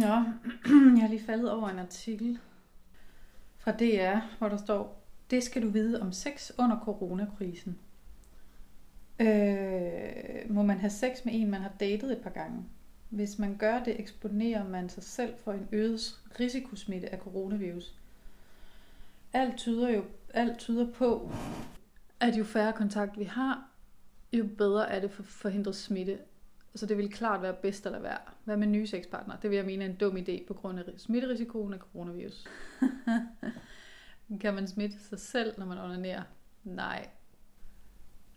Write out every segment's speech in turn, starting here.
Ja, jeg er lige faldet over en artikel fra DR, hvor der står, det skal du vide om sex under coronakrisen. Øh, må man have sex med en, man har datet et par gange? Hvis man gør det, eksponerer man sig selv for en øget risikosmitte af coronavirus. Alt tyder jo alt tyder på, at jo færre kontakt vi har, jo bedre er det for forhindret smitte. Så det vil klart være bedst at lade være. Hvad med nye sexpartner? Det vil jeg mene er en dum idé på grund af smitterisikoen af coronavirus. kan man smitte sig selv, når man onanerer? Nej.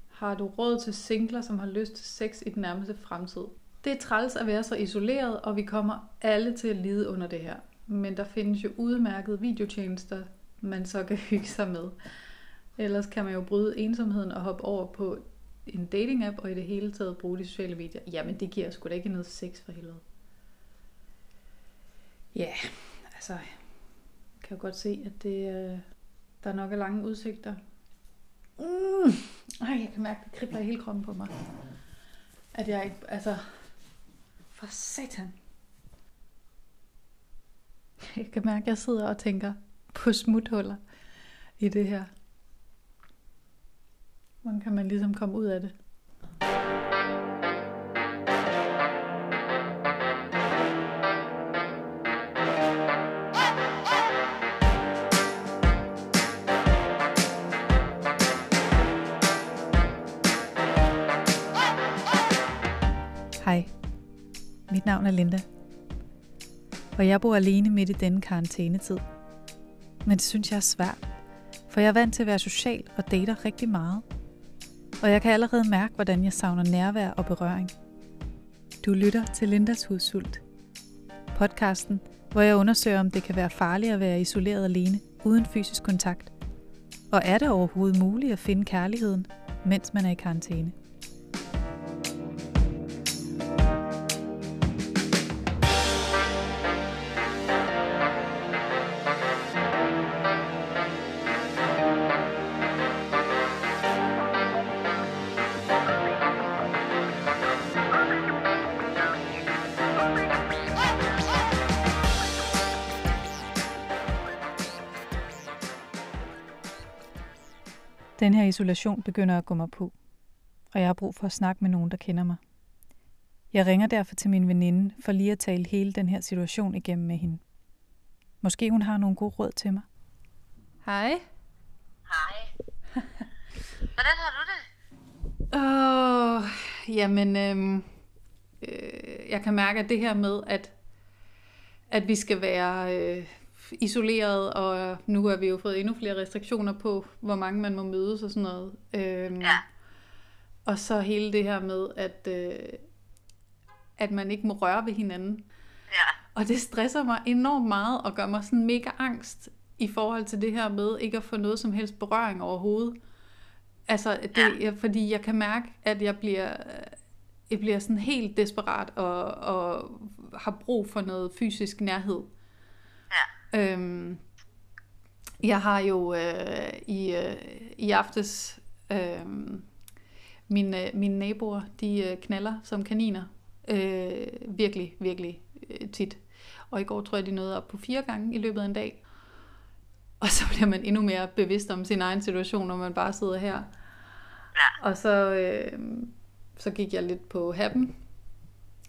Har du råd til singler, som har lyst til sex i den nærmeste fremtid? Det er træls at være så isoleret, og vi kommer alle til at lide under det her. Men der findes jo udmærkede videotjenester, man så kan hygge sig med. Ellers kan man jo bryde ensomheden og hoppe over på en dating-app og i det hele taget bruge de sociale medier. Jamen, det giver sgu da ikke noget sex for helvede. Ja, yeah, altså, jeg kan jo godt se, at det, øh, der er nok er lange udsigter. Mm. Ej, jeg kan mærke, at det kribler i hele kroppen på mig. At jeg ikke, altså, for satan. Jeg kan mærke, at jeg sidder og tænker på smuthuller i det her. Hvordan kan man ligesom komme ud af det? Hej, mit navn er Linda, og jeg bor alene midt i denne karantænetid. Men det synes jeg er svært, for jeg er vant til at være social og dater rigtig meget. Og jeg kan allerede mærke, hvordan jeg savner nærvær og berøring. Du lytter til Lindas Hudsult. Podcasten, hvor jeg undersøger, om det kan være farligt at være isoleret alene, uden fysisk kontakt. Og er det overhovedet muligt at finde kærligheden, mens man er i karantæne? Den her isolation begynder at gå mig på, og jeg har brug for at snakke med nogen, der kender mig. Jeg ringer derfor til min veninde for lige at tale hele den her situation igennem med hende. Måske hun har nogle gode råd til mig. Hej. Hej. Hvordan har du det? Åh, oh, jamen, øhm, øh, jeg kan mærke, at det her med, at, at vi skal være øh, isoleret, og nu har vi jo fået endnu flere restriktioner på, hvor mange man må mødes og sådan noget. Øhm, Ja. Og så hele det her med, at, øh, at man ikke må røre ved hinanden. Ja. Og det stresser mig enormt meget og gør mig sådan mega angst i forhold til det her med ikke at få noget som helst berøring overhovedet. Altså, det, Ja. fordi jeg kan mærke, at jeg bliver, jeg bliver sådan helt desperat og, og har brug for noget fysisk nærhed. Øhm, jeg har jo øh, i, øh, i aftes øh, mine, mine naboer, de øh, knaller som kaniner. Øh, virkelig, virkelig øh, tit. Og i går tror jeg, de nåede op på fire gange i løbet af en dag. Og så bliver man endnu mere bevidst om sin egen situation, når man bare sidder her. Ja. Og så, øh, så gik jeg lidt på happen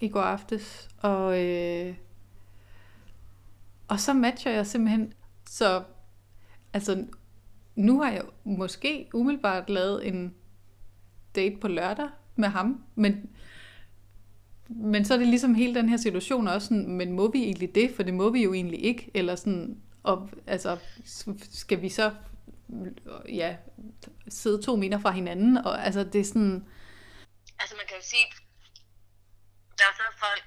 i går aftes, og, øh, og så matcher jeg simpelthen. Så altså, nu har jeg måske umiddelbart lavet en date på lørdag med ham, men, men så er det ligesom hele den her situation også sådan, men må vi egentlig det? For det må vi jo egentlig ikke. Eller sådan, og, altså, skal vi så ja, sidde to meter fra hinanden? Og altså, det er sådan, Altså man kan jo sige, der er så folk,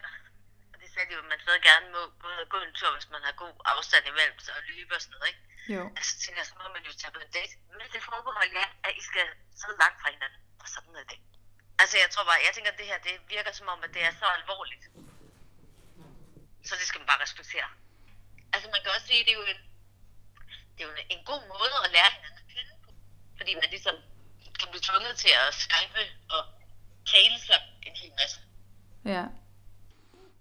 jo, at man stadig gerne må og gå en tur, hvis man har god afstand imellem sig og løbe og sådan noget, ikke? jo. Altså så tænker jeg, så må man jo tage på en date. Men det forbehold ja, at I skal sidde langt fra hinanden. Og sådan er det. Altså jeg tror bare, jeg tænker, at det her, det virker som om, at det er så alvorligt. Så det skal man bare respektere. Altså man kan også sige, at det er jo en, det er jo en, en god måde at lære hinanden at kende på. Fordi man ligesom kan blive tvunget til at skype og tale sig en hel masse. Ja.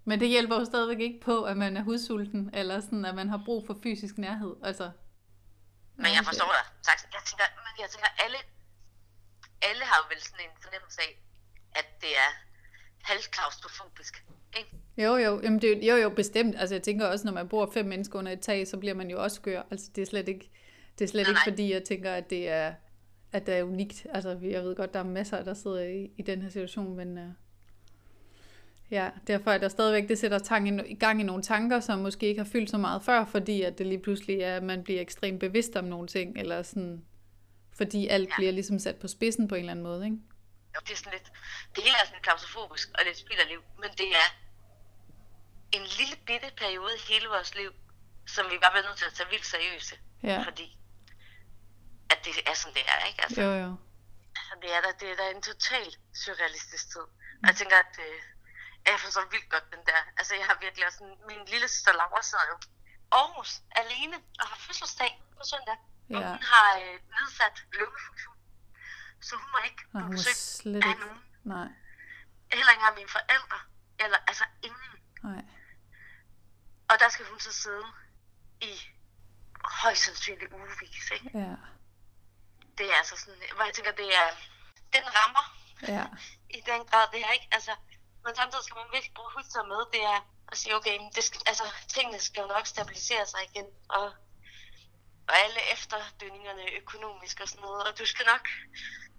Men det hjælper jo stadigvæk ikke på, at man er hudsulten, eller sådan, at man har brug for fysisk nærhed. Altså, Men jeg forstår dig. Sagt. Jeg tænker, men jeg tænker, alle, alle har jo vel sådan en fornemmelse af, at det er halvklaustrofobisk. Ikke? Jo, jo, jamen det, er jo, jo, jo, bestemt. Altså jeg tænker også, når man bor fem mennesker under et tag, så bliver man jo også skør. Altså det er slet ikke, det er slet Nej, ikke nej. fordi, jeg tænker, at det er, at det er unikt. Altså jeg ved godt, der er masser, der sidder i, i den her situation, men uh, ja, derfor er der stadigvæk, det sætter tang i, gang i nogle tanker, som måske ikke har fyldt så meget før, fordi at det lige pludselig er, at man bliver ekstremt bevidst om nogle ting, eller sådan, fordi alt Ja. bliver ligesom sat på spidsen på en eller anden måde, ikke? Jo, det er sådan lidt, det hele er sådan klaustrofobisk og lidt spild af liv, men det er en lille bitte periode i hele vores liv, som vi bare bliver nødt til at tage vildt seriøse. Ja. Fordi at det er sådan, det er, ikke? Altså, Jo, jo. altså, det er da, det er da en total surrealistisk tid. Og jeg tænker, at øh, jeg forstår vildt godt den der. Altså, jeg har virkelig også sådan, min lille søster Laura sidder jo Aarhus alene og har fødselsdag på søndag. Og Ja. hun har øh, nedsat lungefunktion. Så hun må ikke Og på besøg slet af nogen. Nej, Heller ikke af mine forældre. Eller altså ingen. nej. Og der skal hun så sidde i højst sandsynligt ugevis, ikke? Ja, Det er altså sådan, hvor jeg tænker, det er, den rammer ja. i den grad, det er ikke, altså, men samtidig skal man virkelig bruge huske sig med, det er at sige, okay, men det skal, altså, tingene skal jo nok stabilisere sig igen, og, og alle efterdønningerne økonomisk og sådan noget, og du skal nok,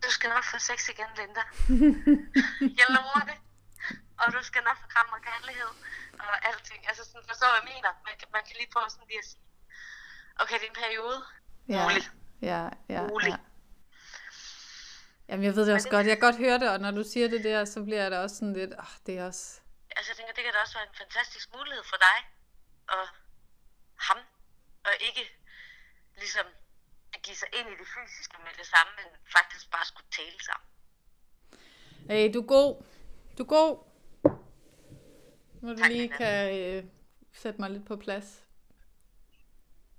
du skal nok få sex igen, Linda. Jeg lover det. Og du skal nok få kram og kærlighed og alting. Altså sådan, forstår hvad jeg mener? Man, kan- man kan lige prøve sådan lige at sige, okay, det er en periode. Ja, Rolig. ja, ja, Rolig. ja. Jamen, jeg ved det også det- godt. Jeg kan godt høre det, og når du siger det der, så bliver jeg da også sådan lidt, åh, det er også... Altså jeg tænker, det kan da også være en fantastisk mulighed for dig og ham. Og ikke ligesom at give sig ind i det fysiske med det samme, men faktisk bare skulle tale sammen. Hey, du er god. Du er god. Når du Tak, lige kan øh, sætte mig lidt på plads.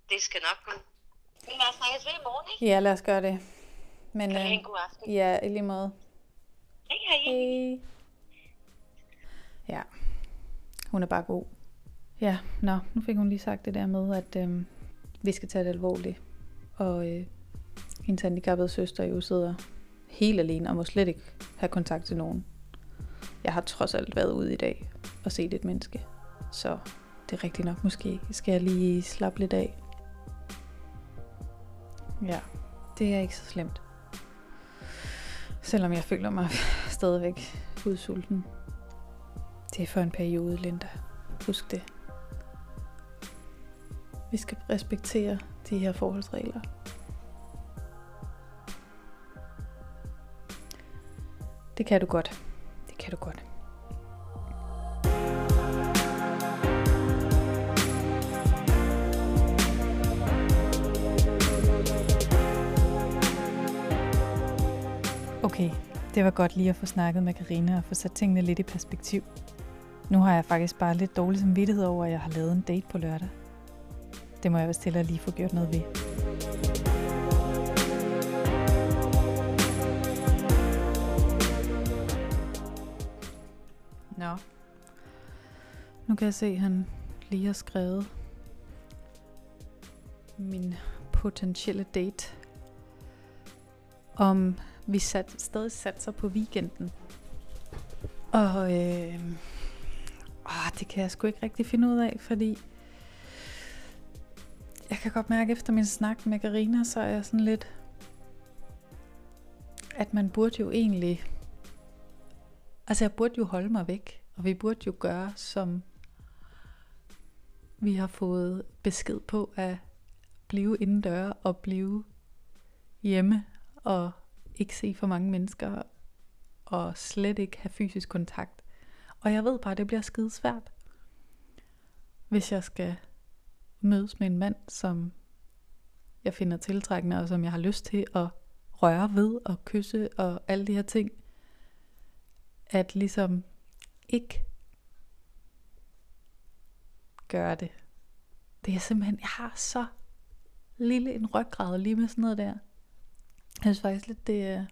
Det skal nok gå. Os snakkes ved i morgen, ikke? Ja, lad os gøre det. Men, Kan have øh, en god aften? ja, i lige måde. Hej, hej. Hej. Ja, hun er bare god. Ja, nå, nu fik hun lige sagt det der med, at øh, vi skal tage det alvorligt. Og øh, hendes handicappede søster jo sidder helt alene og må slet ikke have kontakt til nogen. Jeg har trods alt været ude i dag og set et menneske. Så det er rigtigt nok. Måske skal jeg lige slappe lidt af. Ja, det er ikke så slemt. Selvom jeg føler mig stadigvæk udsulten. Det er for en periode, Linda. Husk det. Vi skal respektere de her forholdsregler. Det kan du godt. Det kan du godt. Okay, det var godt lige at få snakket med Karina og få sat tingene lidt i perspektiv. Nu har jeg faktisk bare lidt dårlig samvittighed over, at jeg har lavet en date på lørdag. Det må jeg vist at lige få gjort noget ved. Nå. Nu kan jeg se, at han lige har skrevet min potentielle date om vi sat, stadig satser på weekenden. Og øh, åh, det kan jeg sgu ikke rigtig finde ud af, fordi jeg kan godt mærke efter min snak med Karina, så er jeg sådan lidt, at man burde jo egentlig, altså jeg burde jo holde mig væk, og vi burde jo gøre, som vi har fået besked på at blive indendør og blive hjemme og ikke se for mange mennesker og slet ikke have fysisk kontakt. Og jeg ved bare, at det bliver skide svært, hvis jeg skal mødes med en mand, som jeg finder tiltrækkende, og som jeg har lyst til at røre ved og kysse og alle de her ting. At ligesom ikke gøre det. Det er simpelthen, jeg har så lille en ryggrad lige med sådan noget der. Jeg synes faktisk lidt, det er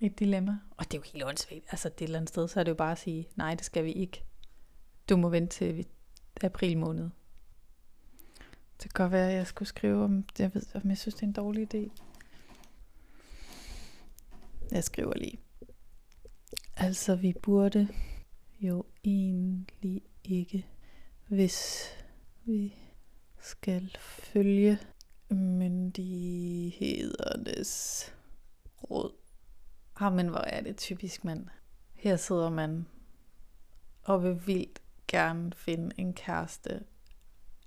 et dilemma. Og det er jo helt åndssvagt. Altså det et eller andet sted, så er det jo bare at sige, nej, det skal vi ikke. du må vente til april måned. Det kan godt være, at jeg skulle skrive om, jeg ved, om jeg synes, det er en dårlig idé. Jeg skriver lige. Altså, vi burde jo egentlig ikke, hvis vi skal følge myndighedernes råd. Ah, men hvor er det typisk, mand. Her sidder man og vil vildt gerne finde en kæreste,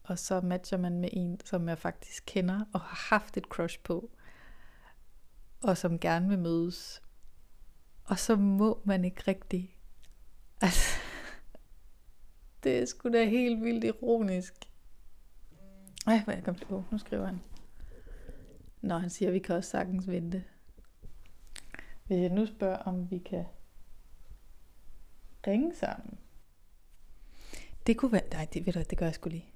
og så matcher man med en, som jeg faktisk kender og har haft et crush på, og som gerne vil mødes. Og så må man ikke rigtig. Altså, det er sgu da helt vildt ironisk. Ej, hvor jeg kommet på. Nu skriver han. Nå, han siger, at vi kan også sagtens vente. Hvis jeg nu spørger, om vi kan ringe sammen. Det kunne være... Nej, det, ved du, det gør jeg sgu lige.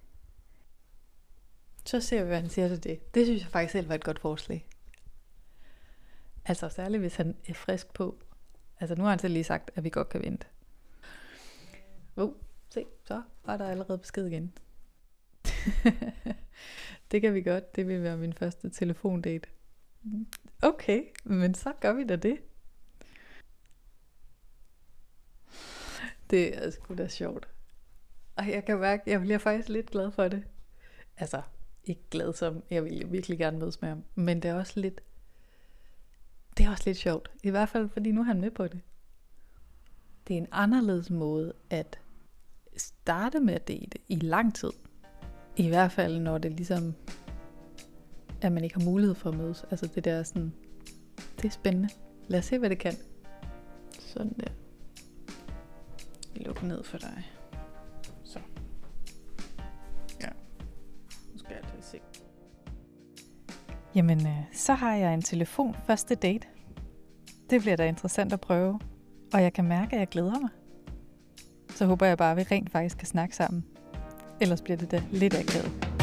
Så ser vi, hvad han siger til det. Det synes jeg faktisk selv var et godt forslag. Altså særligt, hvis han er frisk på. Altså nu har han selv lige sagt, at vi godt kan vente. Uh, se, så var der allerede besked igen. det kan vi godt. Det vil være min første telefondate. Okay, men så gør vi da det. Det er sgu da sjovt. Og jeg kan mærke, jeg bliver faktisk lidt glad for det. Altså, ikke glad som, jeg vil virkelig gerne mødes med ham. Men det er også lidt, det er også lidt sjovt. I hvert fald, fordi nu er han med på det. Det er en anderledes måde at starte med at date i lang tid. I hvert fald, når det ligesom, at man ikke har mulighed for at mødes. Altså det der sådan, det er spændende. Lad os se, hvad det kan. Sådan der. Luk ned for dig. Så. Ja. Nu skal jeg til se. Jamen, øh, så har jeg en telefon første date. Det bliver da interessant at prøve. Og jeg kan mærke, at jeg glæder mig. Så håber jeg bare, at vi rent faktisk kan snakke sammen. Ellers bliver det da lidt akavet.